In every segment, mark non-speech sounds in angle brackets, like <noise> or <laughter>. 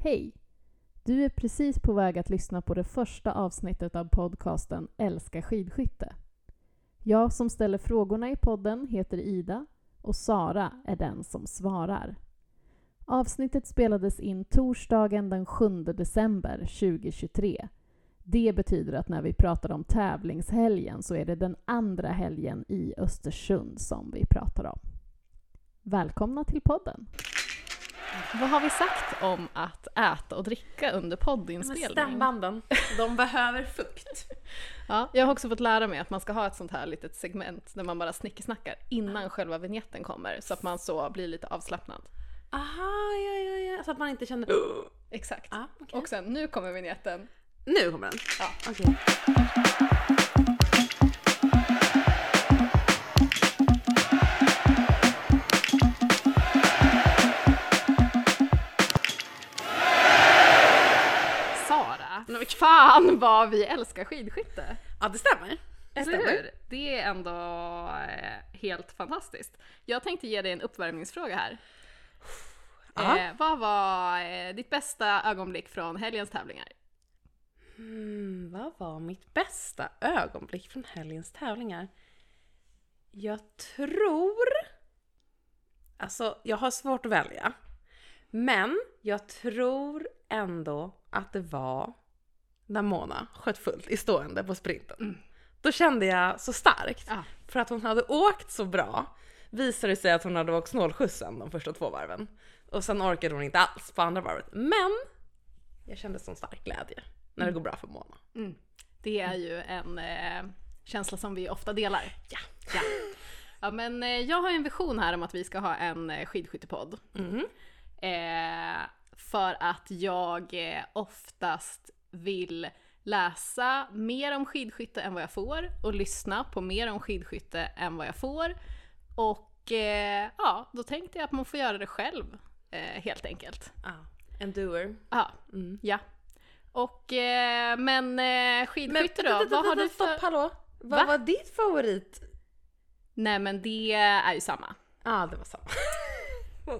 Hej! Du är precis på väg att lyssna på det första avsnittet av podcasten Älska skidskytte. Jag som ställer frågorna i podden heter Ida och Sara är den som svarar. Avsnittet spelades in torsdagen den 7 december 2023. Det betyder att när vi pratar om tävlingshelgen så är det den andra helgen i Östersund som vi pratar om. Välkomna till podden! Vad har vi sagt om att äta och dricka under poddinspelning? Stämbanden, de behöver fukt. <laughs> Ja, jag har också fått lära mig att man ska ha ett sånt här litet segment där man bara snickesnackar innan själva vignetten kommer så att man så blir lite avslappnad. Aha, ja, ja, ja. Så att man inte känner... <gasps> Exakt. Ah, okej. Och sen, nu kommer vignetten. Nu kommer den. Ja. Okej. Fan vad vi älskar skidskytte! Ja, det stämmer. Det Eller stämmer. hur? Det är ändå eh, helt fantastiskt. Jag tänkte ge dig en uppvärmningsfråga här. Eh, vad var eh, ditt bästa ögonblick från helgens tävlingar? Mm, vad var mitt bästa ögonblick från helgens tävlingar? Jag tror... Alltså, jag har svårt att välja. Men jag tror ändå att det var när Mona sköt fullt i stående på sprinten. Då kände jag så starkt. Ja. För att hon hade åkt så bra visade det sig att hon hade åkt snålskjutsen de första två varven. Och sen orkade hon inte alls på andra varvet. Men jag kände sån stark glädje när det går bra för Mona. Det är ju en eh, känsla som vi ofta delar. Ja. Ja. ja men eh, jag har en vision här om att vi ska ha en eh, skidskyttepodd. Mhm. Eh, för att jag eh, oftast vill läsa mer om skidskytte än vad jag får och lyssna på mer om skidskytte än vad jag får. Och eh, ja, då tänkte jag att man får göra det själv eh, helt enkelt. Ja, en doer. Ja, Mm. ja. Och eh, men eh, skidskytte då, vad har du för... Stopp, hallå! Vad Va? var ditt favorit? Nej men det är ju samma. Ja, det var samma. <laughs>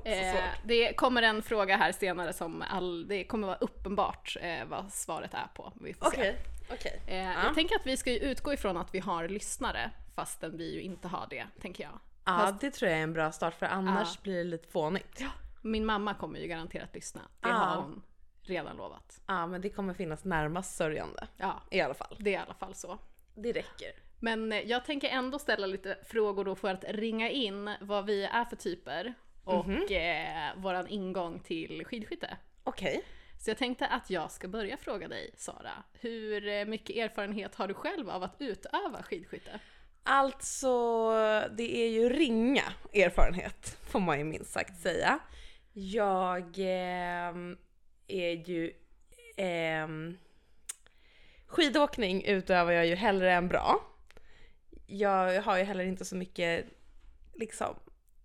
Eh, svårt. det kommer en fråga här senare som all, det kommer vara uppenbart eh, vad svaret är på. Vi får se. Okej, okej. Eh, Ja. Jag tänker att vi ska ju utgå ifrån att vi har lyssnare fastän vi ju inte har det, tänker jag. Ja, Fast det tror jag är en bra start för annars Ja. blir det lite fånigt. Ja. min mamma kommer ju garanterat lyssna. Det Ja. har hon redan lovat. men det kommer finnas närmast sörjande. Ja, I alla fall. det är i alla fall så. Det räcker. Men eh, jag tänker ändå ställa lite frågor då för att ringa in vad vi är för typer och Mhm. eh, våran ingång till skidskytte. Okej. Så jag tänkte att jag ska börja fråga dig, Sara. Hur eh, mycket erfarenhet har du själv av att utöva skidskytte? Alltså, det är ju ringa erfarenhet får man ju minst sagt säga. Jag ehm, är ju... ehm, skidåkning utövar jag ju hellre än bra. Jag har ju heller inte så mycket, liksom,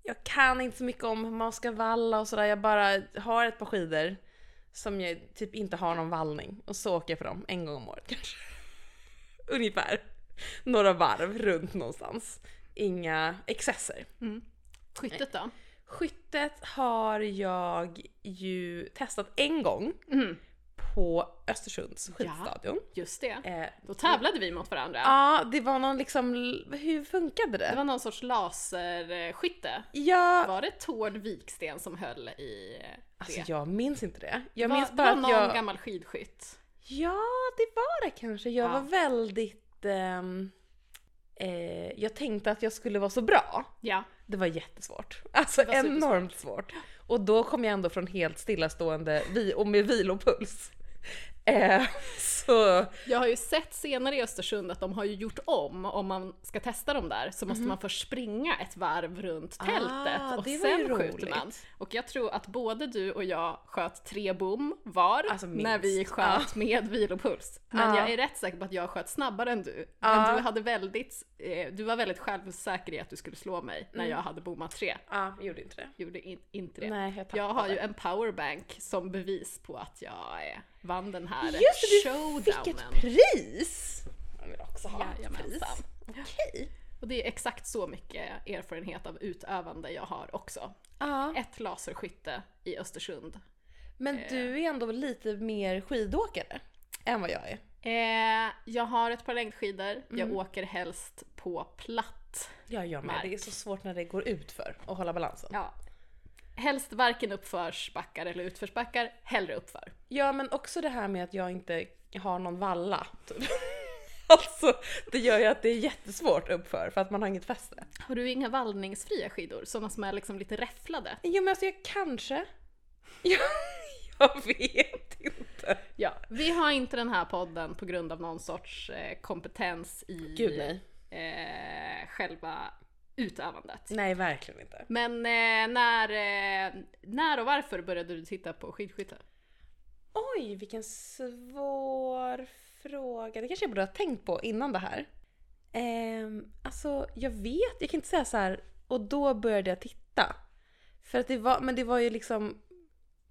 jag kan inte så mycket om hur man ska valla och sådär. Jag bara har ett par skidor som jag typ inte har någon vallning och så åker jag på dem en gång om året kanske. <laughs> Ungefär några varv runt någonstans. Inga excesser. Skyttet då? Skyttet har jag ju testat en gång Mhm. På Östersunds skidstadion. Just det. Eh, Då tävlade vi mot varandra. Ja, det var någon liksom, hur funkade Det det? var någon sorts laserskytte. Ja, Var det Tord Viksten som höll i det? alltså jag minns inte det. Jag var, minns det bara var att någon gammal skidskytt. Ja, det var det kanske. Jag Ja. var väldigt... ehm, eh, jag tänkte att jag skulle vara så bra. Ja. Det var jättesvårt. Alltså Det var enormt svårt. Och då kom jag ändå från helt stillastående vi och med vilopuls. <laughs> Eh, så Jag har ju sett senare i Östersund att de har ju gjort om, om man ska testa dem där så måste man först springa ett varv runt tältet Mhm. Ah, och sen skjuter man. Och jag tror att både du och jag sköt tre bom var Alltså, när vi sköt med vilopuls. Men Ja. jag är rätt säker på att jag sköt snabbare än du. Men du, hade väldigt, eh, du var väldigt självsäker i att du skulle slå mig Mm. när jag hade bommat tre. ja, jag gjorde inte det. Gjorde in, inte det. Nej, jag jag har ju en powerbank som bevis på att jag eh, vann den här Just det, showdownen. fick ett pris! Jag vill också ha ett pris. Okej. Och det är exakt så mycket erfarenhet av utövande jag har också. Ja. Ett laserskytte i Östersund. Men Eh. du är ändå lite mer skidåkare än vad jag är. Eh, jag har ett par längdskidor, jag Mm. åker helst på platt. Ja, jag med. Mark. Det är så svårt när det går ut för att hålla balansen. Ja. Helst varken uppförsbackar eller utförsbackar, hellre uppför. Ja, men också det här med att jag inte har någon valla. Typ. <laughs> alltså, det gör ju att det är jättesvårt uppför för att man har inget fäste. Har du inga vallningsfria skidor? Sådana som är liksom lite räfflade? Jo, men alltså jag kanske. <laughs> Jag, jag vet inte. Ja, vi har inte den här podden på grund av någon sorts eh, kompetens i Gud nej. eh, själva utövandet. Nej, verkligen inte. Men eh, när, eh, när och varför började du titta på skidskytte? Oj, vilken svår fråga. Det kanske jag borde ha tänkt på innan det här. Ehm, alltså, jag vet. Jag kan inte säga så här. Och då började jag titta. För att det var, men det var ju liksom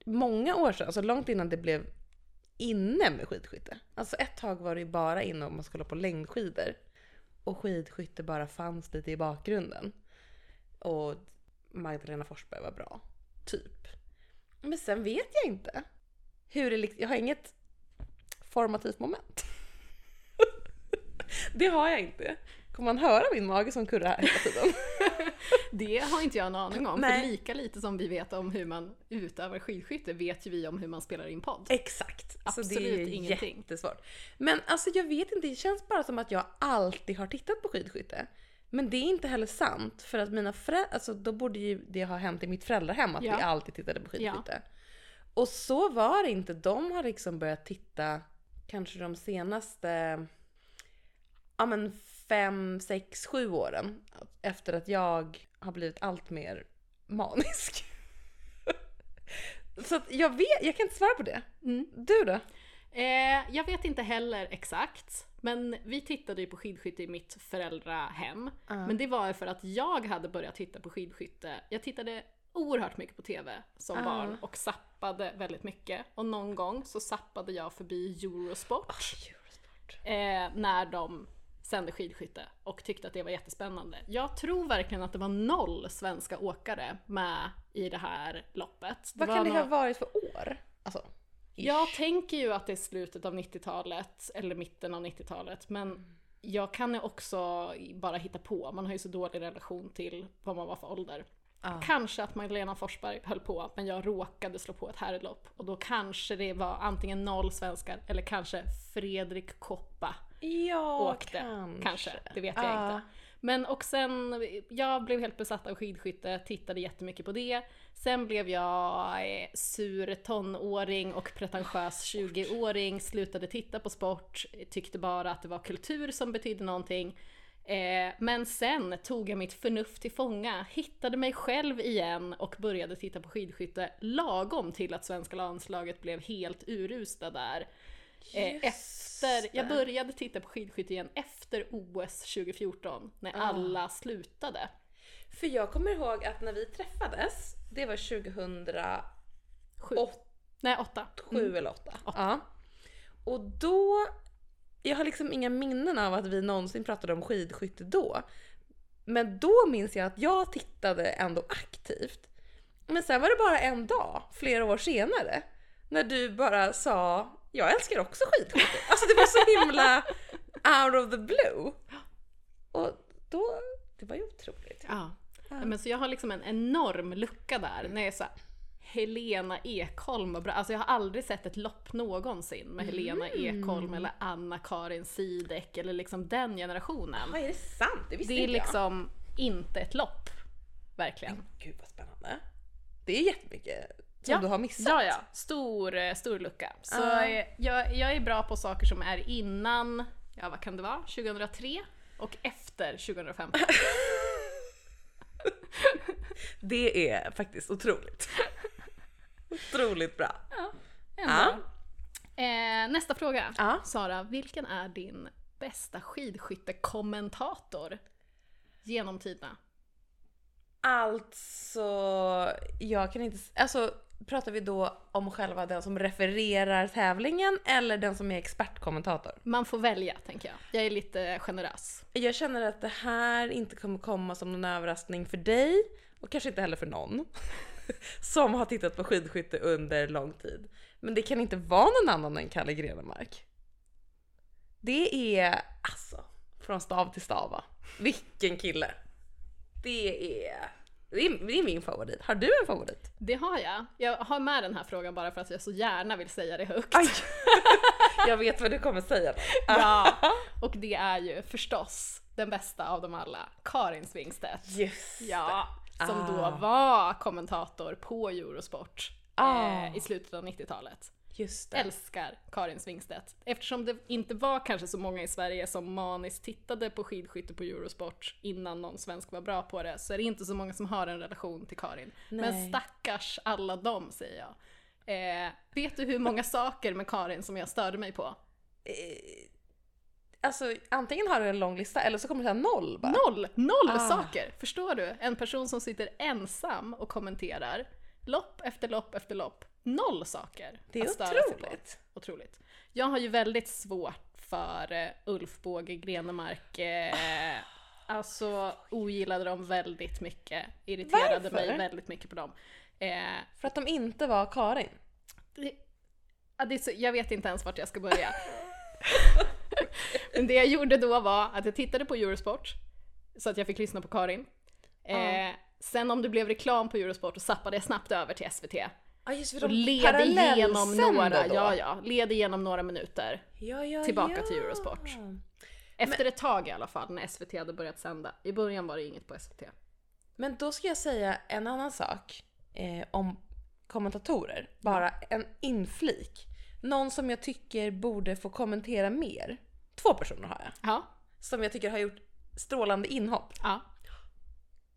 många år sedan, alltså långt innan det blev inne med skidskytte. Alltså ett tag var det ju bara inne om man skulle på längdskidor. Och skidskytte bara fanns lite i bakgrunden. Och Magdalena Forsberg var bra. Typ. Men sen vet jag inte. Hur det liksom, jag har inget formativt moment. <laughs> det har jag inte. Kommer man höra min mage som kurrar här hela tiden? <laughs> Det har inte jag en aning om. Nej. För lika lite som vi vet om hur man utövar skidskytte vet ju vi om hur man spelar in podd. Exakt. så det Absolut är ingenting. jättesvårt. Men alltså jag vet inte, det känns bara som att jag alltid har tittat på skidskytte. Men det är inte heller sant för att mina föräldrar, alltså då borde ju det ha hänt i mitt föräldrahem att Ja. vi alltid tittade på skidskytte. Och så var det inte. De har liksom börjat titta kanske de senaste ja men fem, sex, sju åren efter att jag har blivit allt mer manisk. <laughs> Så att jag vet, jag kan inte svara på det. Mm. Du då? Eh, jag vet inte heller exakt, men vi tittade ju på skidskytte i mitt föräldrahem. Men det var för att jag hade börjat titta på skidskytte. Jag tittade oerhört mycket på TV som Ah. barn och zappade väldigt mycket. Och någon gång så zappade jag förbi Eurosport Eurosport. eh, när de sände skidskytte och tyckte att det var jättespännande. Jag tror verkligen att det var noll svenska åkare med i det här loppet. Vad var kan det ha varit för år? Alltså, jag tänker ju att det är slutet av 90-talet, eller mitten av 90-talet, men jag kan ju också bara hitta på. Man har ju så dålig relation till vad man var för ålder. Ah. Kanske att Magdalena Forsberg höll på, men jag råkade slå på ett herrlopp. Och då kanske det var antingen noll svenskar, eller kanske Fredrik Koppa Ja, åkte. kanske. Kanske, det vet jag Ja. inte. Men och sen, jag blev helt besatt av skidskytte, tittade jättemycket på det. Sen blev jag eh, sur tonåring och pretentiös 20-åring, slutade titta på sport, tyckte bara att det var kultur som betydde någonting. Eh, men sen tog jag mitt förnuft till fånga, hittade mig själv igen och började titta på skidskytte lagom till att svenska landslaget blev helt urusla där. Eh, Just efter, jag började titta på skidskytte igen efter OS 2014 när Ah. alla slutade. För jag kommer ihåg att när vi träffades, det var 2007 Sju. Nej, åtta. Mm. eller 8. Ja. Och då, jag har liksom inga minnen av att vi någonsin pratade om skidskytte då. Men då minns jag att jag tittade ändå aktivt. Men sen var det bara en dag, flera år senare, när du bara sa jag älskar också skidskytte. Alltså det var så himla out of the blue. Och då, det var ju otroligt. Ja. Men så jag har liksom en enorm lucka där när jag är så här, Helena Ekholm och bra. Alltså jag har aldrig sett ett lopp någonsin med Helena Mm. Ekholm eller Anna-Karin Sidek eller liksom den generationen. Ja, är det sant? Det visste Det är inte jag. liksom inte ett lopp. Verkligen. Gud vad spännande. Det är jättemycket som Ja. du har missat. Ja, ja. Stor, eh, stor lucka. Så Ja. eh, jag, jag är bra på saker som är innan, ja vad kan det vara, 2003 och efter 2015. <laughs> Det är faktiskt otroligt. <laughs> otroligt bra. Ändå. Eh, nästa fråga. Ja. Sara, vilken är din bästa skidskyttekommentator genom tiderna? Alltså, jag kan inte... Alltså, pratar vi då om själva den som refererar tävlingen eller den som är expertkommentator? Man får välja, tänker jag. Jag är lite generös. Jag känner att det här inte kommer komma som någon överraskning för dig och kanske inte heller för någon. <laughs> som har tittat på skidskytte under lång tid. Men det kan inte vara någon annan än Kalle Grenemark. Det är alltså från stav till stav va? Vilken kille! Det är, det är, det är min favorit. Har du en favorit? Det har jag. Jag har med den här frågan bara för att jag så gärna vill säga det högt. Aj. <laughs> Jag vet vad du kommer säga. Ja, <laughs> och det är ju förstås den bästa av dem alla, Karin Svingstedt. Just Ja, som Ah. då var kommentator på Eurosport Ah. eh, i slutet av 90-talet. Älskar Karin Svingstedt. Eftersom det inte var kanske så många i Sverige som maniskt tittade på skidskytte på Eurosport innan någon svensk var bra på det, så är det inte så många som har en relation till Karin. Men Nej. stackars alla dem säger jag. Eh, vet du hur många saker med Karin som jag störde mig på? Eh, Alltså antingen har du en lång lista eller så kommer det säga noll bara. Noll! Noll Ah. saker! Förstår du? En person som sitter ensam och kommenterar lopp efter lopp efter lopp. Noll saker Det är otroligt. Otroligt. Jag har ju väldigt svårt för eh, Ulf Båge Grenemark. Eh, alltså ogillade dem väldigt mycket. Irriterade mig Varför? väldigt mycket på dem. Eh, För att de inte var Karin. det, ja, det är så, jag vet inte ens vart jag ska börja. <laughs> <laughs> Men det jag gjorde då var att jag tittade på Eurosport, så att jag fick lyssna på Karin. Eh, sen om det blev reklam på Eurosport så zappade jag snabbt över till SVT. Ja just Och led igenom några, då. ja ja, led igenom några minuter. ja, ja, tillbaka ja. till Eurosport. Efter ett tag i alla fall, när SVT hade börjat sända. I början var det inget på SVT. Men då ska jag säga en annan sak eh, om kommentatorer. Bara en inflik. Någon som jag tycker borde få kommentera mer. Två personer har jag. Ja, Som jag tycker har gjort strålande inhopp. ja,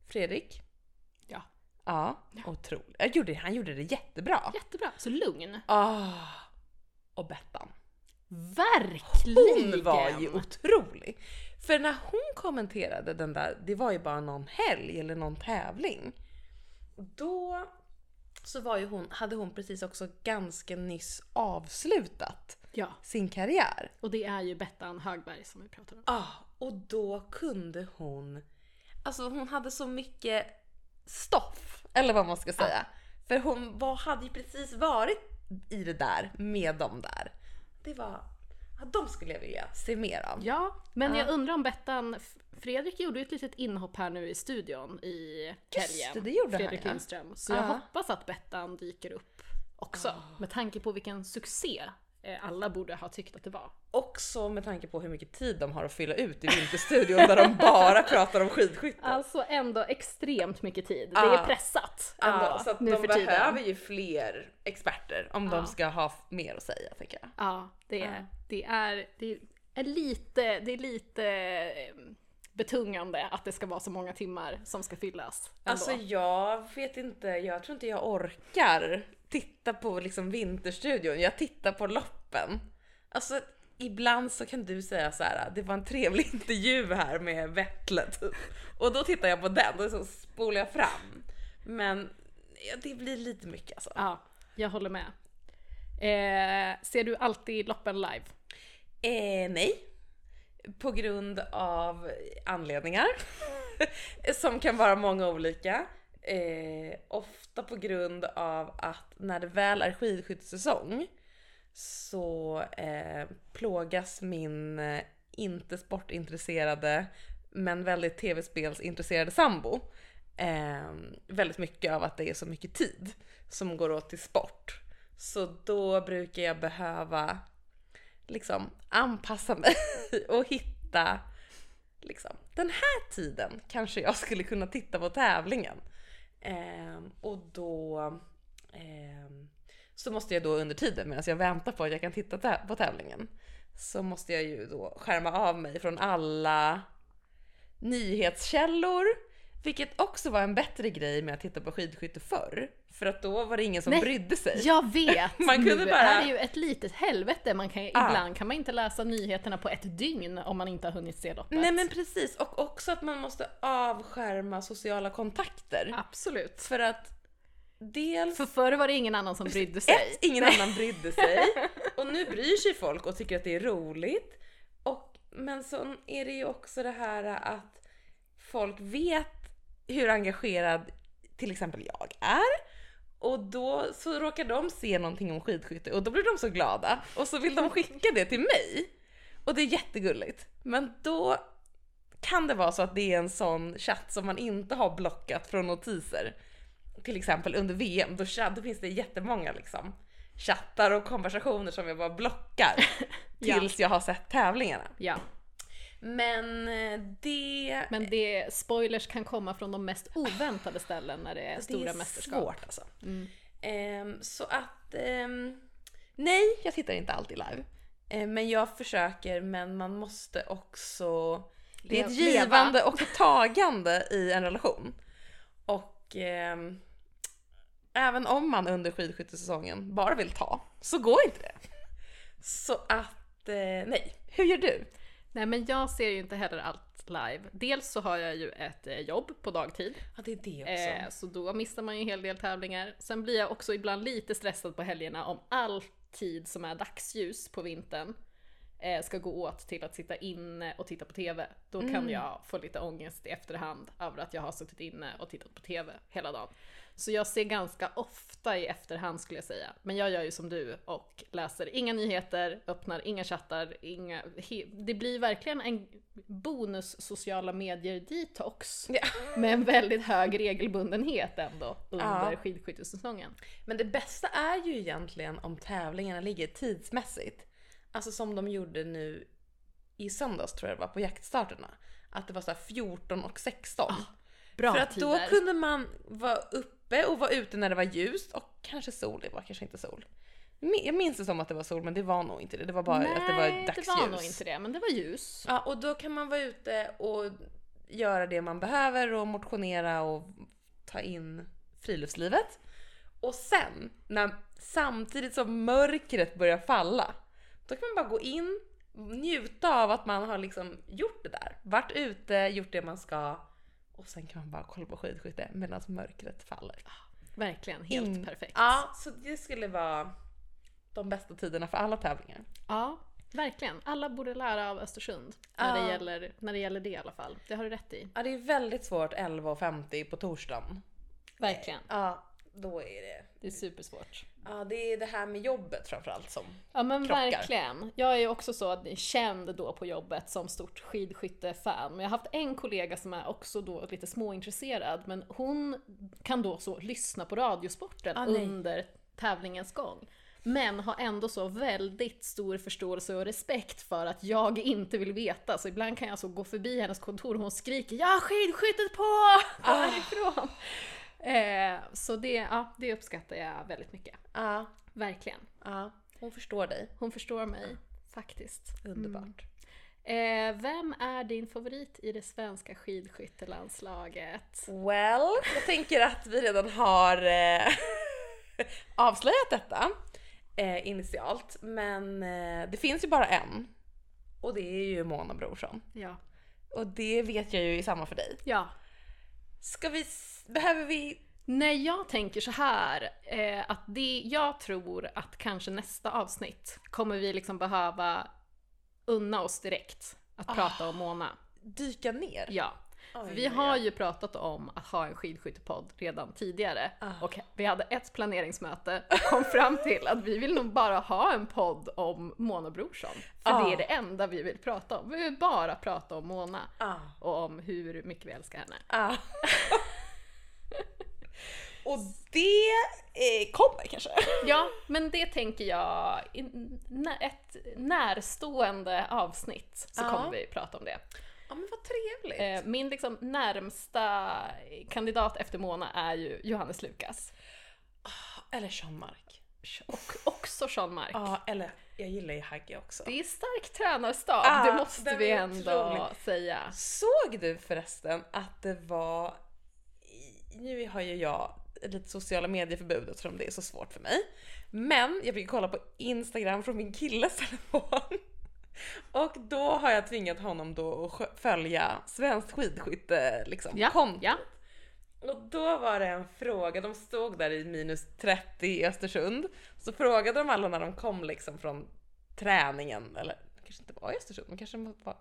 Fredrik. Ja. Ja, otroligt. Jag gjorde, han gjorde det jättebra. Jättebra, så lugn. Ah, och Bettan. Verkligen! Hon var ju otrolig. För när hon kommenterade den där, det var ju bara någon helg eller någon tävling. Då så var ju hon, hade hon precis också ganska nyss avslutat Ja, sin karriär. och det är ju Bettan Högberg som vi pratar om. Ah, och då kunde hon, alltså hon hade så mycket stoff, eller vad man ska säga. För hon var, hade ju precis varit i det där med dem där. Det var, ja, de skulle jag vilja se mer av. Ja, men Ja. jag undrar om Bettan... Fredrik gjorde ju ett litet inhopp här nu i studion i helgen. det, det gjorde han, Fredrik ja. Lindström. Så jag Ja. hoppas att Bettan dyker upp också. Ah. Med tanke på vilken succé alla borde ha tyckt att det var. Också med tanke på hur mycket tid de har att fylla ut i Vinterstudion där de bara pratar om skidskytte. Alltså ändå extremt mycket tid. Det är pressat ändå Ja, så att nu de för tiden. behöver ju fler experter om Ja. de ska ha mer att säga tycker jag. Ja, det är, Ja. det är, det är lite, det är lite eh, betungande att det ska vara så många timmar som ska fyllas. Ändå. Alltså jag vet inte, jag tror inte jag orkar titta på liksom Vinterstudion. Jag tittar på loppen. Alltså ibland så kan du säga så här: det var en trevlig <laughs> intervju här med Vettle typ. Och då tittar jag på den och så spolar jag fram. Men ja, det blir lite mycket alltså. Ja, jag håller med. Eh, ser du alltid loppen live? Eh, nej. På grund av anledningar. <laughs> som kan vara många olika. Eh, ofta på grund av att när det väl är skidskyttesäsong så eh, plågas min eh, inte sportintresserade men väldigt tv-spelsintresserade sambo eh, väldigt mycket av att det är så mycket tid som går åt till sport. Så då brukar jag behöva liksom anpassa mig <laughs> och hitta liksom den här tiden kanske jag skulle kunna titta på tävlingen. Eh, och då eh, så måste jag då under tiden medan jag väntar på att jag kan titta på tävlingen så måste jag ju då skärma av mig från alla nyhetskällor. Vilket också var en bättre grej med att titta på skidskytte förr. För att då var det ingen som Nej, brydde sig. Jag vet! Man kunde nu bara- är det ju ett litet helvete. Man kan, Ah. Ibland kan man inte läsa nyheterna på ett dygn om man inte har hunnit se loppet. Nej men precis, och också att man måste avskärma sociala kontakter. Absolut. För att dels För förr var det ingen annan som brydde sig. ett, ingen annan brydde sig. <laughs> Och nu bryr sig folk och tycker att det är roligt. Och, men så är det ju också det här att folk vet hur engagerad till exempel jag är. Och då så råkar de se någonting om skidskytte och då blir de så glada och så vill de skicka det till mig. Och det är jättegulligt. Men då kan det vara så att det är en sån chatt som man inte har blockat från notiser. Till exempel under VM, då, då finns det jättemånga liksom chattar och konversationer som jag bara blockar <laughs> tills jag har sett tävlingarna. Ja. Men eh, det... Men det, spoilers kan komma från de mest oväntade ställen när det är stora det är mästerskap. svårt alltså. Mm. Ehm, så att ehm, nej, jag tittar inte alltid live. Ehm, men jag försöker, men man måste också... Det är ett leva. givande och ett tagande i en relation. Och även om man under skidskyttesäsongen bara vill ta, så går inte det. Så att eh, nej. Hur gör du? Nej men jag ser ju inte heller allt live. Dels så har jag ju ett eh, jobb på dagtid. Ja, det är det också. Eh, så då missar man ju en hel del tävlingar. Sen blir jag också ibland lite stressad på helgerna om all tid som är dagsljus på vintern eh, ska gå åt till att sitta inne och titta på TV. Då kan jag få lite ångest i efterhand över att jag har suttit inne och tittat på TV hela dagen. Så jag ser ganska ofta i efterhand skulle jag säga. Men jag gör ju som du och läser inga nyheter, öppnar inga chattar, inga... Det blir verkligen en bonus sociala medier detox. Ja. Med en väldigt hög regelbundenhet ändå under Ja. skidskyttesäsongen. Men det bästa är ju egentligen om tävlingarna ligger tidsmässigt. Alltså som de gjorde nu i söndags tror jag det var på jaktstarterna. Att det var så här 14 och 16. Bra För att då tider. kunde man vara uppe och vara ute när det var ljust och kanske sol, det var kanske inte sol. Jag minns det som att det var sol men det var nog inte det. Det var bara att det var Nej, dagsljus. det var nog inte det, men det var ljus. Ja, och då kan man vara ute och göra det man behöver och motionera och ta in friluftslivet. Och sen, när, samtidigt som mörkret börjar falla, då kan man bara gå in, njuta av att man har liksom gjort det där. Varit ute, gjort det man ska och sen kan man bara kolla på skidskytte medan mörkret faller. Verkligen, helt In- perfekt. Ja, så det skulle vara de bästa tiderna för alla tävlingar. Ja, verkligen. Alla borde lära av Östersund. När, Ja. det gäller, när det gäller det i alla fall. Det har du rätt i. Ja, det är väldigt svårt 11.50 på torsdagen. Verkligen. Ja, då är det Det är supersvårt. Ja, det är det här med jobbet framförallt som... Ja men Krockar. verkligen. Jag är ju också så att- känd då på jobbet som stort skidskyttefan. Men jag har haft en kollega som är också då lite småintresserad. Men hon kan då så lyssna på Radiosporten Ah, under tävlingens gång. Men har ändå så väldigt stor förståelse och respekt för att jag inte vill veta. Så ibland kan jag så gå förbi hennes kontor och hon skriker “Ja, skidskyttet på! Gå Ah. härifrån!” Eh, Så det, ja, det uppskattar jag väldigt mycket. Ja, Verkligen. ja. Hon förstår dig. Hon förstår mig, faktiskt. Underbart. Eh, vem är din favorit i det svenska skidskyttelandslaget? Well, jag tänker att vi redan har eh, <laughs> avslöjat detta eh, initialt. Men eh, det finns ju bara en. Och det är ju Mona Brorsson. Ja. Och det vet jag ju är samma för dig. Ja. Ska vi... Behöver vi... Nej, jag tänker så här eh, att det, jag tror att kanske nästa avsnitt kommer vi liksom behöva unna oss direkt att prata om Mona. dyka ner? Ja. Oj, vi har ju pratat om att ha en skidskyttepodd redan tidigare Ah. och vi hade ett planeringsmöte och kom fram <laughs> till att vi vill nog bara ha en podd om Mona Brorsson. För det Ah. är det enda vi vill prata om. Vi vill bara prata om Mona Ah. och om hur mycket vi älskar henne. <laughs> Och det eh, kommer kanske. <laughs> Ja, men det tänker jag, i ett närstående avsnitt så Ja. kommer vi prata om det. Ja men vad trevligt. Eh, Min liksom närmsta kandidat efter Mona är ju Johannes Lukas. Eller Sean Mark. Och också Sean Mark. Ja, eller jag gillar ju Hagge också. Det är stark tränarstab, Ah, det måste vi ändå otrolig. säga. Såg du förresten att det var... Nu har ju jag lite sociala medieförbud eftersom det är så svårt för mig. Men jag fick kolla på Instagram från min killes <laughs> telefon. Och då har jag tvingat honom då att följa svenskt skidskytte liksom, Ja, konto. ja. Och då var det en fråga, de stod där i minus 30 i Östersund. Så frågade de alla när de kom liksom från träningen, eller det kanske inte var i Östersund, men kanske var...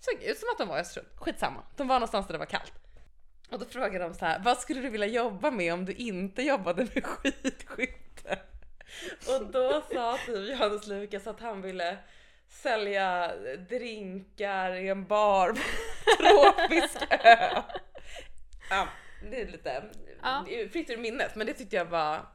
Såg ut som att de var i Östersund. Skitsamma, de var någonstans där det var kallt. Och då frågade de så här, vad skulle du vilja jobba med om du inte jobbade med <laughs> skidskytte? Och då sa typ Johannes Lukas att han ville sälja drinkar i en bar på <laughs> tropisk ö. Ja, det är lite Ja. fritt ur minnet men det tyckte jag var,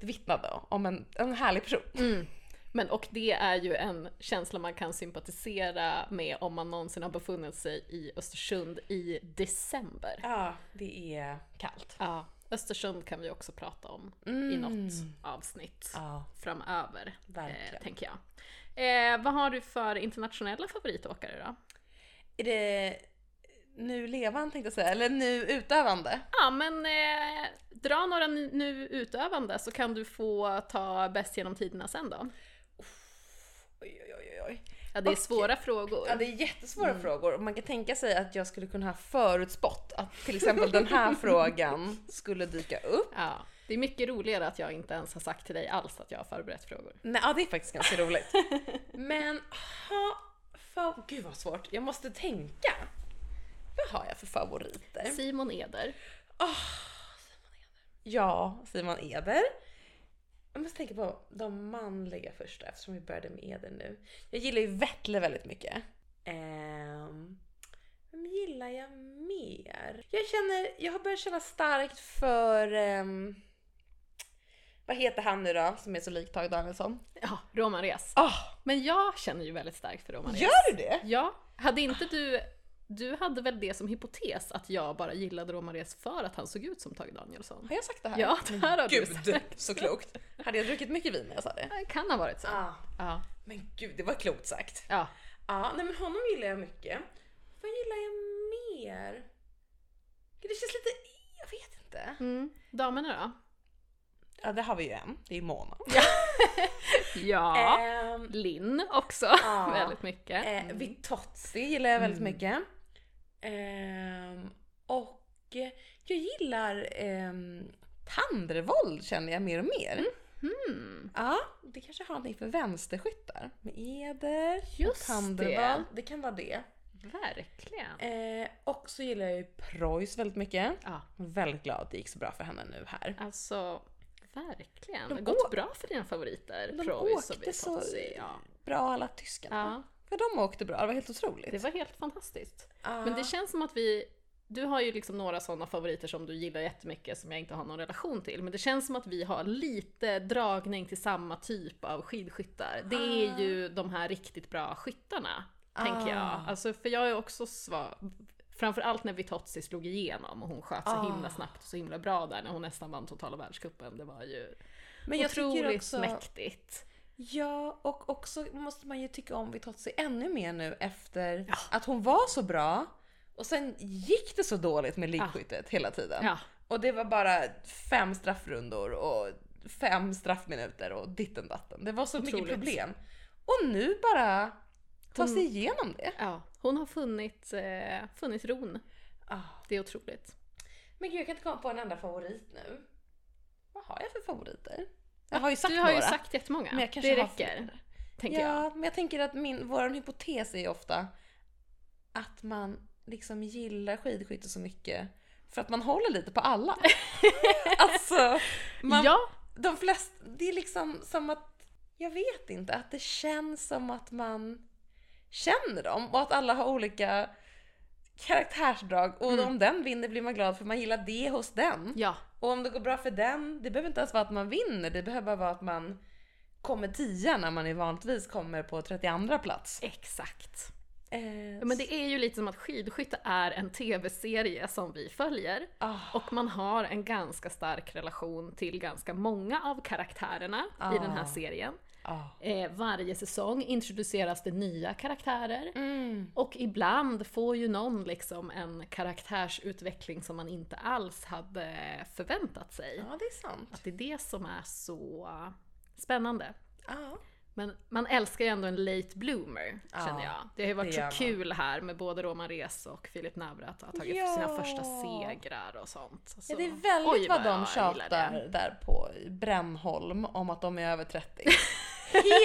det vittnade om en, en härlig person. Mm. Men och det är ju en känsla man kan sympatisera med om man någonsin har befunnit sig i Östersund i december. Ja, det är kallt. Ja, Östersund kan vi också prata om i Mm. något avsnitt Ja, framöver, verkligen. eh, tänker jag. Eh, vad har du för internationella favoritåkare då? Är det nu levande tänkte jag säga, eller nu utövande? Ja, men eh, dra några nu, nu utövande så kan du få ta bäst genom tiderna sen då. Oj, oj, oj, oj. Ja, det är Okej. svåra frågor. Ja, det är jättesvåra frågor. Man kan tänka sig att jag skulle kunna ha förutspått att till exempel den här <laughs> frågan skulle dyka upp. Ja, det är mycket roligare att jag inte ens har sagt till dig alls att jag har förberett frågor. Nej, ja, det är faktiskt ganska roligt. <laughs> Men, ha, fa- gud vad svårt. Jag måste tänka. Vad har jag för favoriter? Simon Eder. Ja, Simon Eder. Jag måste tänka på de manliga första eftersom vi började med Eder nu. Jag gillar ju Vettle väldigt mycket. Ehm, vem gillar jag mer? Jag känner, jag har börjat känna starkt för ehm, vad heter han nu då som är så lik Tage Danielsson? Ja, Roman Res. Ah, Men jag känner ju väldigt starkt för Roman Res. gör du det? Ja, hade inte du... Du hade väl det som hypotes att jag bara gillade Roman Res för att han såg ut som Tage Danielsson? Har jag sagt det här? Ja, det här har du Gud, sagt. så klokt. Hade jag druckit mycket vin när jag sa det? Det kan ha varit så. Ah, Ja. men gud, det var klokt sagt. ja. Ja, nej men honom gillar jag mycket. Vad gillar jag mer? Det känns lite, jag vet inte. Mm. Damerna då? Ja, det har vi ju en. Det är Mona. <laughs> Ja. Ehm, Linn också, Ja. <laughs> väldigt mycket. eh, Mm. Vitozzi gillar jag väldigt mycket. Ehm, och eh, jag gillar ehm, Tandrevold känner jag mer och mer. Mm. Ja, det kanske har någonting för vänsterskyttar. Med Eder Just och Tandrevold. Det. kan vara det. Verkligen. Eh, och så gillar jag ju Preuss väldigt mycket. Ja, Väldigt glad att det gick så bra för henne nu här. alltså verkligen. De gått bra för dina favoriter. De Provis åkte så. Ja. bra alla tyskarna. ja, För de åkte bra, det var helt otroligt. det var helt fantastiskt. Ja. Men det känns som att vi du har ju liksom några sådana favoriter som du gillar jättemycket som jag inte har någon relation till. Men det känns som att vi har lite dragning till samma typ av skidskyttar. Det är Ah. ju de här riktigt bra skyttarna, tänker jag. Ah. Alltså för jag är också svag. Framförallt när Vitozzi slog igenom och hon sköt så Ah. himla snabbt och så himla bra där när hon nästan vann totala världscupen. Det var ju Men jag otroligt också, mäktigt. Ja, och också måste man ju tycka om Vitozzi ännu mer nu efter Ja. att hon var så bra och sen gick det så dåligt med ligskyttet hela tiden. Ja, Och det var bara fem straffrundor och fem straffminuter och ditten datten. Det var så mycket Otroligt. problem. Och nu bara ta sig igenom det. ja. Hon har funnit, eh, funnit ron. Ah. Det är otroligt. Men gud, jag kan inte komma på en enda favorit nu. Vad har jag för favoriter? Jag har ju sagt du har ju några. sagt jättemånga. men jag kanske det räcker, tänker ja, jag. men jag tänker att min, vår hypotes är ju ofta att man liksom gillar skidskytte så mycket för att man håller lite på alla. <laughs> alltså, man, Ja, de flesta, det är liksom som att, jag vet inte, att det känns som att man känner dem och att alla har olika karaktärsdrag och Mm. om den vinner blir man glad för man gillar det hos den. ja. Och om det går bra för den, det behöver inte ens vara att man vinner, det behöver bara vara att man kommer tia när man är vanligtvis kommer på 32 plats. Exakt. Eh, Ja, men det är ju lite som att skidskytte är en tv-serie som vi följer. ah, Och man har en ganska stark relation till ganska många av karaktärerna i den här Ah. serien. Ah. Eh, varje säsong introduceras det nya karaktärer. Mm. Och ibland får ju någon liksom en karaktärsutveckling som man inte alls hade förväntat sig. Ja, det är sant. Att det är det som är så spännande. Ja. Men man älskar ju ändå en late bloomer, Ja, känner jag. Det har ju varit så kul här med både Roman Rees och Filip Navrat att ha tagit Ja. sina första segrar och sånt. ja, Så, det är väldigt oj, vad jag de tjatar där på Brännholm om att de är över 30. <laughs>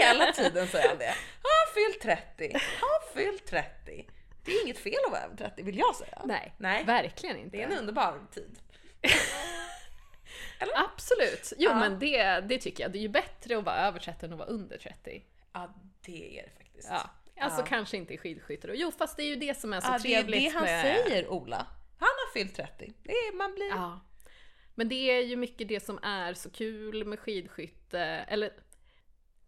Hela tiden säger han det. Har fyllt 30, har fyllt 30. Det är inget fel att vara över 30 vill jag säga. Nej, Nej. verkligen inte. Det är en underbar tid. <laughs> Absolut! Jo Ja. men det, det tycker jag. Det är ju bättre att vara över 30 än att vara under 30. Ja, det är det faktiskt. Ja. Alltså Ja. kanske inte i skidskytte då. Jo fast det är ju det som är så Ja, det är trevligt det han med... säger Ola. Han har fyllt 30. Det är, man blir... Ja. Men det är ju mycket det som är så kul med skidskytte, eller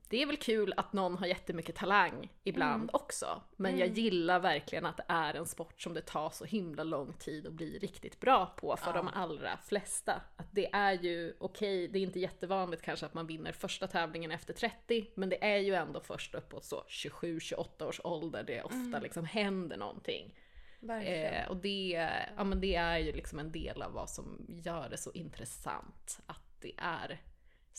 det är väl kul att någon har jättemycket talang ibland Mm. också. Men jag gillar verkligen att det är en sport som det tar så himla lång tid att bli riktigt bra på för Ja. de allra flesta. Att det är ju okej, det är inte jättevanligt kanske att man vinner första tävlingen efter 30, men det är ju ändå först uppåt så 27-28 års ålder det ofta Mm. liksom händer någonting. Eh, och det, ja, men det är ju liksom en del av vad som gör det så intressant. Att det är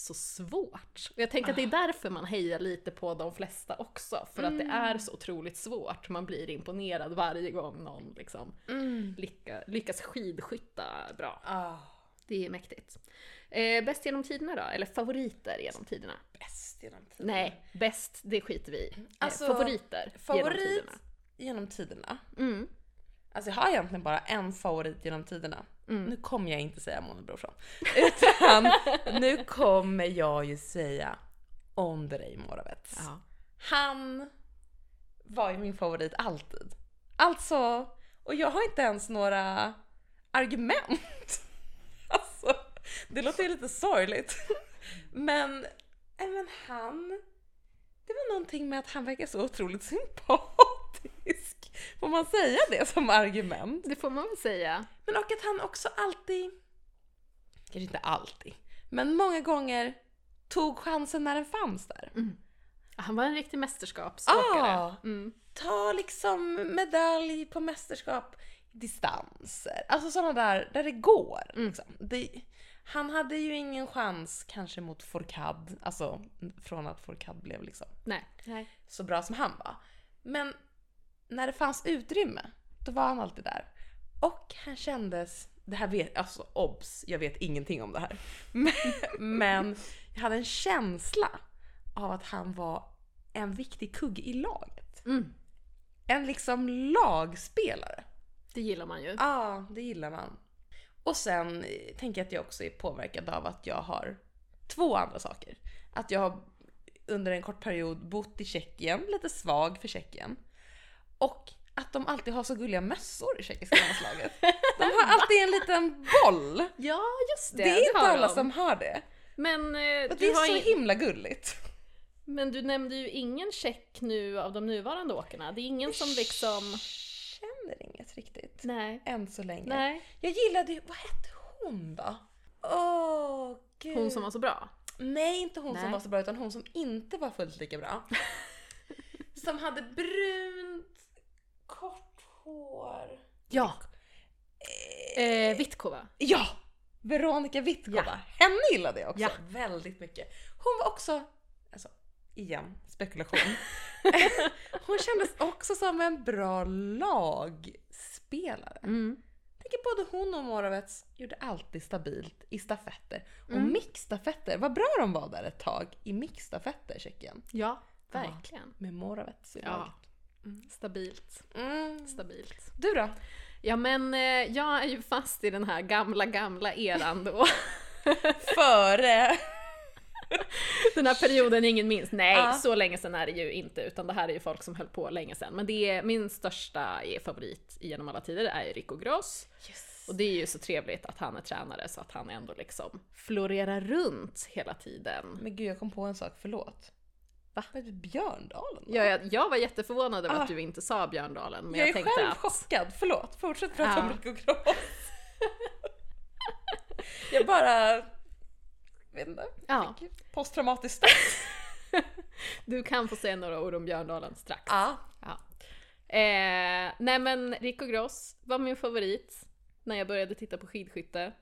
så svårt. Och jag tänker att det är därför man hejar lite på de flesta också. För att det är så otroligt svårt. Man blir imponerad varje gång någon liksom Mm. lycka, lyckas skidskytta bra. Ah, Det är mäktigt. Eh, bäst genom tiderna då? Eller favoriter genom tiderna? bäst genom tiden. Nej, bäst det skiter vi i. Eh, Alltså, favoriter genom Favorit tiderna. genom tiderna. Mm. Alltså jag har egentligen bara en favorit genom tiderna. Mm. Nu kommer jag inte säga Mona Brorsson. <laughs> Utan nu kommer jag ju säga Ondrej Moravec. Ja. Han var ju min favorit alltid. Alltså, och jag har inte ens några argument. <laughs> Alltså, det låter ju lite sorgligt. <laughs> Men, men han, det var någonting med att han verkar så otroligt sympatisk. Får man säga det som argument? Det får man väl säga. Men och att han också alltid, kanske inte alltid, men många tog chansen när den fanns där. Han var en riktig mästerskapsåkare. Ah. Mm. Ta liksom medalj på mästerskap distanser. Alltså sådana där, där det går. Liksom. Det, han hade ju ingen chans kanske mot Fourcade, alltså från att Fourcade blev liksom Nej. Nej. så bra som han var. Men när det fanns utrymme, då var han alltid där. Och han kändes, det här vet, alltså obs, jag vet ingenting om det här. Men, <laughs> men jag hade en känsla av att han var en viktig kugge i laget. Mm. En liksom lagspelare. Det gillar man ju. Ja, det gillar man. Och sen tänker jag att jag också är påverkad av att jag har två andra saker. Att jag har under en kort period bott i Tjeckien, lite svag för Tjeckien. Och att de alltid har så gulliga mössor i tjeckiska landslaget. <laughs> De har alltid en liten boll. Ja, just det. Det, är inte har alla de. som har det. Men, eh, det är så ju... himla gulligt. Men du nämnde ju ingen check nu av de nuvarande åkarna. Det är ingen som liksom... Känner inget riktigt. Nej. Än så länge. Nej. Jag gillade ju, vad hette hon då? Åh gud. Hon som var så bra. Nej, inte hon som Nej. var så bra utan hon som inte var fullt lika bra. <laughs> som hade brunt, kort hår. Ja. Eh, Vittkova. Ja! Veronica Vittkova. Ja. Henne gillade jag också Ja. väldigt mycket. Hon var också, alltså igen, spekulation. <laughs> hon kändes också som en bra lagspelare. Mm. Jag tänker både hon och Moravec gjorde alltid stabilt i stafetter. Och Mm. mixstafetter, vad bra de var där ett tag i mixstafetter Tjeckien. Ja, verkligen. Med Moravec i Ja. laget. Stabilt. Mm. Stabilt. Du då? Ja men eh, jag är ju fast i den här gamla, gamla eran då. <laughs> Före! <laughs> Den här perioden ingen minns. Nej, Ja. så länge sedan är det ju inte. Utan det här är ju folk som höll på länge sedan. Men det är min största eh, favorit genom alla tider är ju Rico Gross. Yes. Och det är ju så trevligt att han är tränare så att han ändå liksom florerar runt hela tiden. Men gud jag kom på en sak, förlåt. Va? Det Björndalen? då? Jag, jag, var jätteförvånad över Ah. att du inte sa Björndalen. Men jag jag, är själv att... chockad, förlåt. Fortsätt prata Ja. om Rico Gross. <laughs> jag bara... vet inte. Ja, Fick Posttraumatiskt stress. <laughs> du kan få säga några ord om Björndalen strax. ja. Ja. Eh, nej men Rico Gross var min favorit när jag började titta på skidskytte.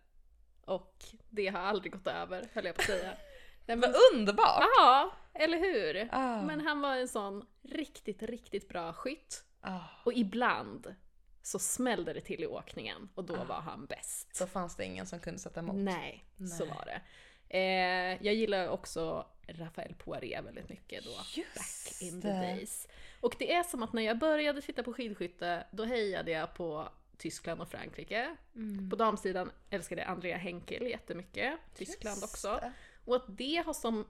Och det har aldrig gått över, höll jag på att säga. <laughs> Nej, men, Vad underbart! ja, eller hur? Ah. Men han var en sån riktigt, riktigt bra skytt. Ah. Och ibland så smällde det till i åkningen och då var han bäst. Så fanns det ingen som kunde sätta emot. Nej, så Nej. var det. Eh, jag gillar också Raphael Poiré väldigt mycket då. Just Back in the days. Och det är som att när jag började titta på skidskytte, då hejade jag på Tyskland och Frankrike. Mm. På damsidan älskade jag Andrea Henkel jättemycket, Tyskland Just också. det. Och att det har som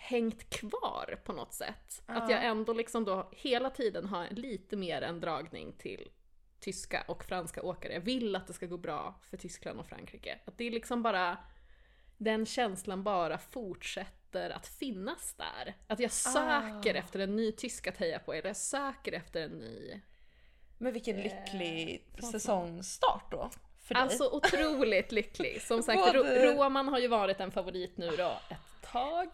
hängt kvar på något sätt. Att Ja. jag ändå liksom då hela tiden har lite mer en dragning till tyska och franska åkare. Jag vill att det ska gå bra för Tyskland och Frankrike. Att det är liksom bara, den känslan bara fortsätter att finnas där. Att jag söker Ah. efter en ny tysk att heja på, eller jag söker efter en ny Men vilken lycklig säsongstart då. Alltså otroligt lycklig. Som <laughs> sagt, Både- Ro- Roman har ju varit en favorit nu då ett tag.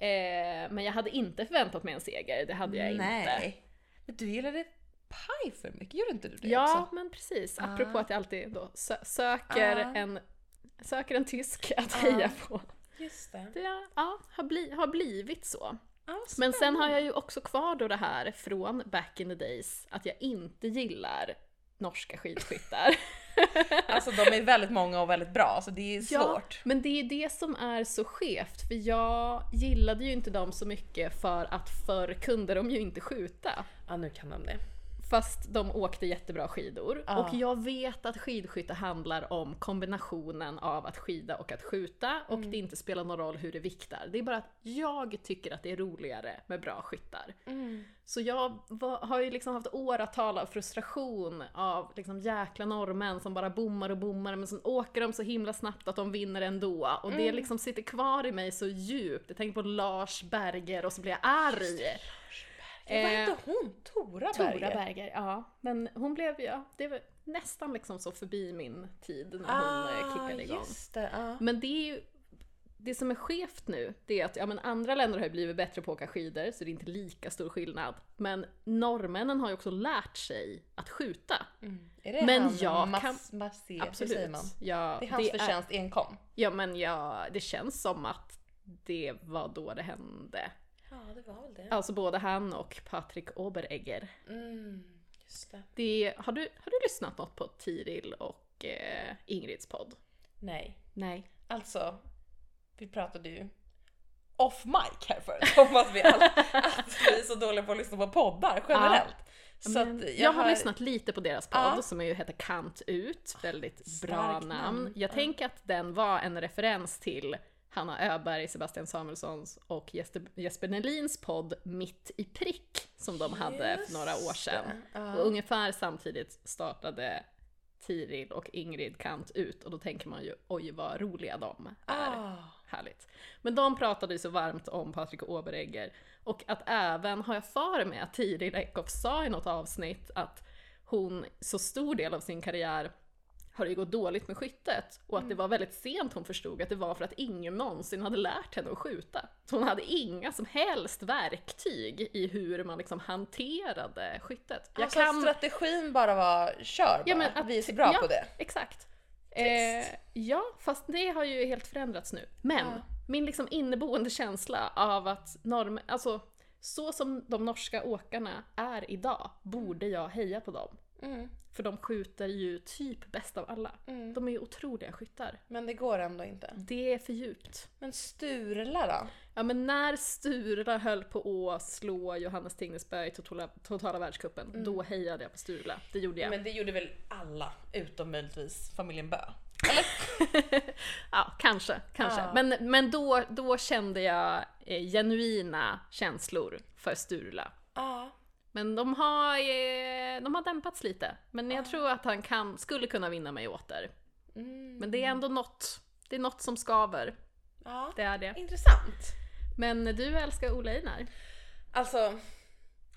Eh, men jag hade inte förväntat mig en seger, det hade jag inte. Nej. Men du gillade paj för mycket, gjorde inte du det Ja, också? men precis. Ah. Apropå att jag alltid då sö- söker, Ah. en, söker en tysk att Ah. heja på. Just det. Det ja, har, bli, har blivit så. Ja, Men sen har jag ju också kvar då det här från back in the days, att jag inte gillar norska skidskyttar. <laughs> <laughs> Alltså de är väldigt många och väldigt bra så det är Ja, svårt. men det är det som är så skevt, för jag gillade ju inte dem så mycket för att förr kunde de ju inte skjuta. Ja nu kan de det. Fast de åkte jättebra skidor. Ja. Och jag vet att skidskytte handlar om kombinationen av att skida och att skjuta och Mm. det inte spelar någon roll hur det viktar. Det är bara att jag tycker att det är roligare med bra skyttar. Så jag var, har ju liksom haft åratal av frustration av liksom jäkla norrmän som bara bommar och bommar men sen åker de så himla snabbt att de vinner ändå. Och det liksom sitter kvar i mig så djupt. Jag tänker på Lars Berger och så blir jag arg. Vad Eh, hette hon? Tora Tora Berger? Berger, ja. Men hon blev, ja, det var nästan liksom så förbi min tid när hon eh, kickade igång. Ah, just det. Ja. Men det är ju, det som är skevt nu, det är att ja, men andra länder har ju blivit bättre på att åka skidor, så det är inte lika stor skillnad. Men norrmännen har ju också lärt sig att skjuta. Mm. Är det Men han jag Mas- kan- Massé, hur Absolut. säger man? Ja, Det är hans förtjänst enkom. ja, men ja, det känns som att det var då det hände. Ja det var väl det. Alltså både han och Patrik Oberegger. Mm, just det. Det, har, du, har du lyssnat något på Tiril och eh, Ingrids podd? Nej. Nej. Alltså, vi pratade ju off mic här förut om att vi, all, <laughs> att vi är så dåliga på att lyssna på poddar generellt. Så Men att jag, har lyssnat lite på deras podd Ja. som ju heter Kant ut, väldigt Starkt bra namn. namn. Jag Ja. tänker att den var en referens till Hanna Öberg, Sebastian Samuelssons och Jesper, Nelins podd Mitt i prick som de hade för några år sedan. Ja. Och ungefär samtidigt startade Tiril och Ingrid Kant ut och då tänker man ju oj vad roliga de är. Ah. Härligt. Men de pratade ju så varmt om Patrik Oberegger och att även, har jag för mig att Tiril Eckhoff sa i något avsnitt att hon så stor del av sin karriär har det gått dåligt med skyttet och att det var väldigt sent hon förstod att det var för att ingen någonsin hade lärt henne att skjuta. Så hon hade inga som helst verktyg i hur man liksom hanterade skyttet. Jag alltså att strategin bara var kör bara. Ja, men att- vi är så bra ja. på det. Exakt. Eh, ja, fast det har ju helt förändrats nu. Men Ja. min liksom inneboende känsla av att norm, alltså så som de norska åkarna är idag, borde jag heja på dem. Mm. För de skjuter ju typ bäst av alla. Mm. De är ju otroliga skyttar. Men det går ändå inte. Det är för djupt. Men Sturla då? Ja men när Sturla höll på att slå Johannes Tingnesberg i totala, totala världscupen, då hejade jag på Sturla. Det gjorde jag. Men det gjorde väl alla utom möjligtvis familjen Bö? <laughs> Ja, kanske, kanske. Ja. Men, men då, då kände jag eh, genuina känslor för Sturla. Ja. Men de har, eh, de har dämpats lite. Men jag tror att han kan, skulle kunna vinna mig åter. Mm. Men det är ändå något, det är något som skaver. ja. Det är det. Intressant. Men du älskar Ola Einar. Alltså,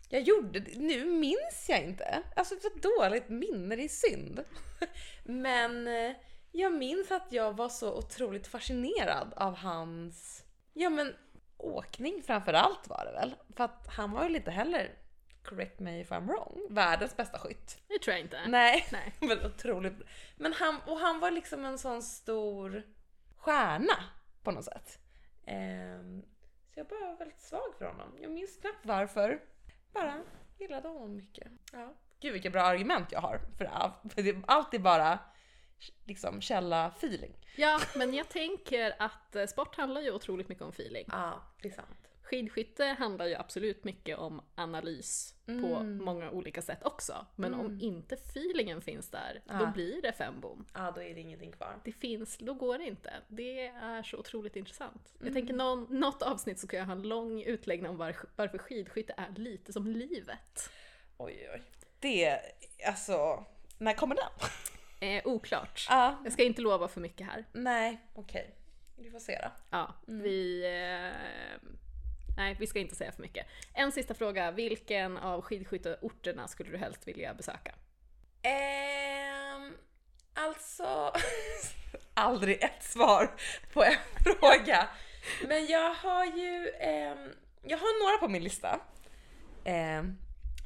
jag gjorde det. Nu minns jag inte. Alltså ett så dåligt minne, det är synd. <laughs> Men eh, jag minns att jag var så otroligt fascinerad av hans, ja men åkning framför allt var det väl. För att han var ju lite heller, correct me if I'm wrong, världens bästa skytt. Det tror jag inte. Nej, Nej. <laughs> men otroligt. Men han, och han var liksom en sån stor stjärna på något sätt. Ehm, så jag bara var väldigt svag för honom. Jag minns knappt varför. Bara gillade honom mycket. Ja. Gud vilka bra argument jag har för här. För det är alltid bara liksom källa-feeling. Ja, men jag tänker att eh, sport handlar ju otroligt mycket om feeling. Ja, det är sant. Skidskytte handlar ju absolut mycket om analys på Mm. många olika sätt också. Men om inte feelingen finns där, då Ja. blir det fem bom. Ja, då är det ingenting kvar. Det finns, då går det inte. Det är så otroligt intressant. Mm. Jag tänker någon, något avsnitt så ska jag ha en lång utläggning om var, varför skidskytte är lite som livet. Oj, oj. Det, alltså, när kommer den? <laughs> Eh, oklart. Ja, Jag ska inte lova för mycket här. nej, okej. Vi får se då. Ja, vi... Eh, nej, vi ska inte säga för mycket. En sista fråga. Vilken av skidskytteorterna skulle du helst vilja besöka? Ehm, alltså, <laughs> aldrig ett svar på en <laughs> fråga. Men jag har ju, ehm, jag har några på min lista. Ehm,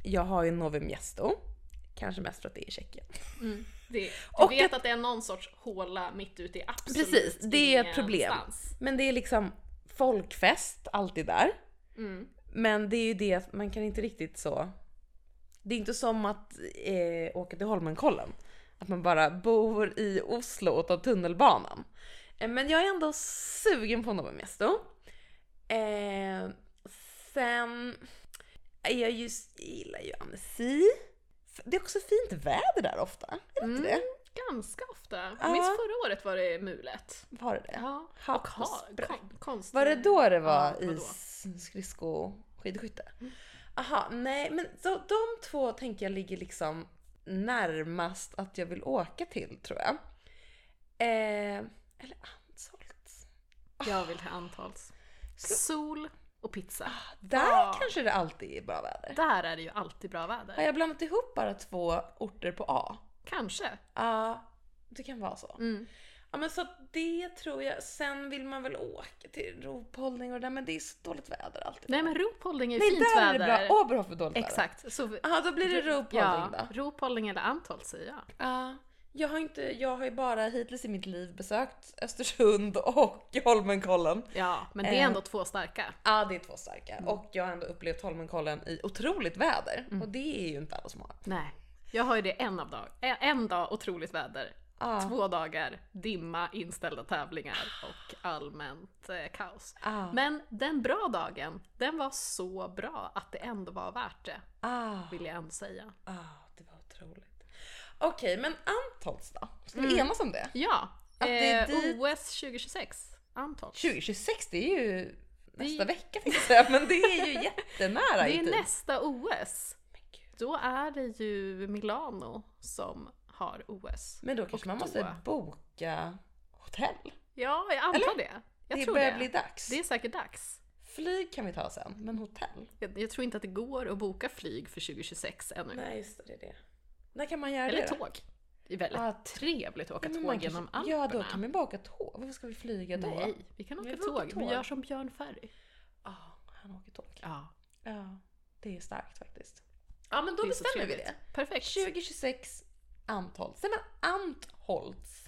jag har ju Novi Miesto, kanske mest för att det är i Tjeckien. Det, du Och vet ett- att det är någon sorts håla mitt ute i absolut Precis, det är ett problem. ingenstans. Men det är liksom folkfest alltid där. Mm. Men det är ju det att man kan inte riktigt så. Det är inte som att eh, åka till Holmenkollen. Att man bara bor i Oslo och tar tunnelbanan. Eh, men jag är ändå sugen på Nova Mesto. Eh, sen är jag just, jag gillar ju Annecy. Det är också fint väder där ofta. Är det inte Mm. det? Ganska ofta. Ja. Jag minns förra året var det mulet. Var det det? Ja, och ha, konst. Var det då det var Ja, i skridsko skidskytte? Aha, nej men så, de två tänker jag ligger liksom närmast att jag vill åka till tror jag. Eh, eller Antholt. Jag vill till Antals. Sol och pizza. Där Ja. kanske det alltid är bra väder. Där är det ju alltid bra Har väder. jag blandat ihop bara två orter på A? Kanske. Ja, det kan vara så. Mm. Ja men så det tror jag. Sen vill man väl åka till Rovpolding och det där men det är så dåligt väder alltid. Nej men Ropholding är ju Nej, fint där är väder. det bra. Har för dåligt väder. Exakt. Ja, då blir det Rovpolding ja, då. Ropholding eller Antholz säger jag. Ja, jag har inte, jag har ju bara hittills i mitt liv besökt Östersund och Holmenkollen. Ja, men det är Eh. ändå två starka. Ja, det är två starka. Och jag har ändå upplevt Holmenkollen i otroligt väder. Och det är ju inte alla som har. Nej. Jag har ju det en av dag. En dag otroligt väder. Ja. Två dagar dimma, inställda tävlingar och allmänt eh, kaos. Ah. Men den bra dagen, den var så bra att det ändå var värt det, Ah, vill jag ändå säga. ah, det var otroligt. Okej, men Antholts då? Ska vi Mm. enas om det? Ja, Att det är eh, dit- OS 2026, Antholz. 2026, det är ju nästa är- vecka tänkte jag säga, men det är ju <laughs> jättenära Det är nästa OS. Då är det ju Milano som har OS. Men då kanske Och man då- måste boka hotell. Ja, jag antar Eller? det. Jag det tror börjar det. bli dags. Det är säkert dags. Flyg kan vi ta sen, men hotell? Jag, jag tror inte att det går att boka flyg för 2026 ännu. Nej, just det, det är det. När kan man göra Eller det då? tåg. Det är väldigt Ja, trevligt att åka tåg kanske- genom Alperna. Ja, då kan vi bara åka tåg. Varför ska vi flyga då? Nej, vi kan åka Vi åka tåg. Vi tåg. gör som Björn Ferry. Ja, han åker tåg. Ja, Ja, det är starkt faktiskt. Ja, men då bestämmer vi det. Perfekt. 2026, Antholz. Säger man Antholz?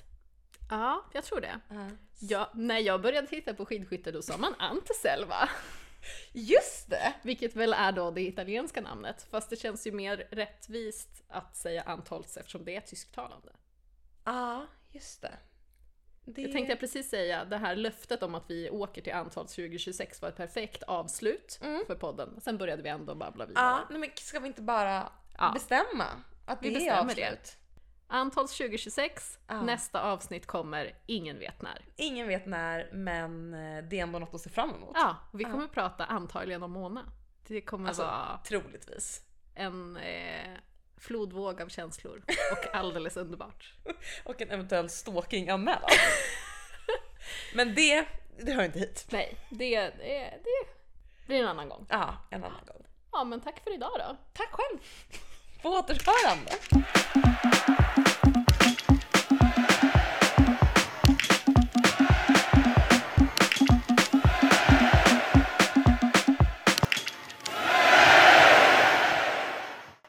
Ja, jag tror det. Ja. Ja, när jag började titta på skidskytte då sa man Anteselva. Just det! Vilket väl är då det italienska namnet. Fast det känns ju mer rättvist att säga Antholz eftersom det är tysktalande. Ja, just det. Det... Jag tänkte jag precis säga, det här löftet om att vi åker till Antholz 2026 var ett perfekt avslut Mm. för podden. Sen började vi ändå babbla vidare. Ja, nej, men ska vi inte bara Ja. bestämma att Vi det är bestämmer det. avslut? Antholz 2026, Ja. nästa avsnitt kommer, ingen vet när. Ingen vet när, men eh, det är ändå något att se fram emot. Ja, vi kommer prata antagligen om Mona. Det kommer Alltså, vara troligtvis. en eh, flodvåg av känslor och <laughs> alldeles underbart. Och en eventuell stalking-anmälan. <laughs> men det, det hör inte hit. Nej, det, det, det blir en annan gång. Ja, en annan gång. Ja, men tack för idag då. Tack själv! På återhörande!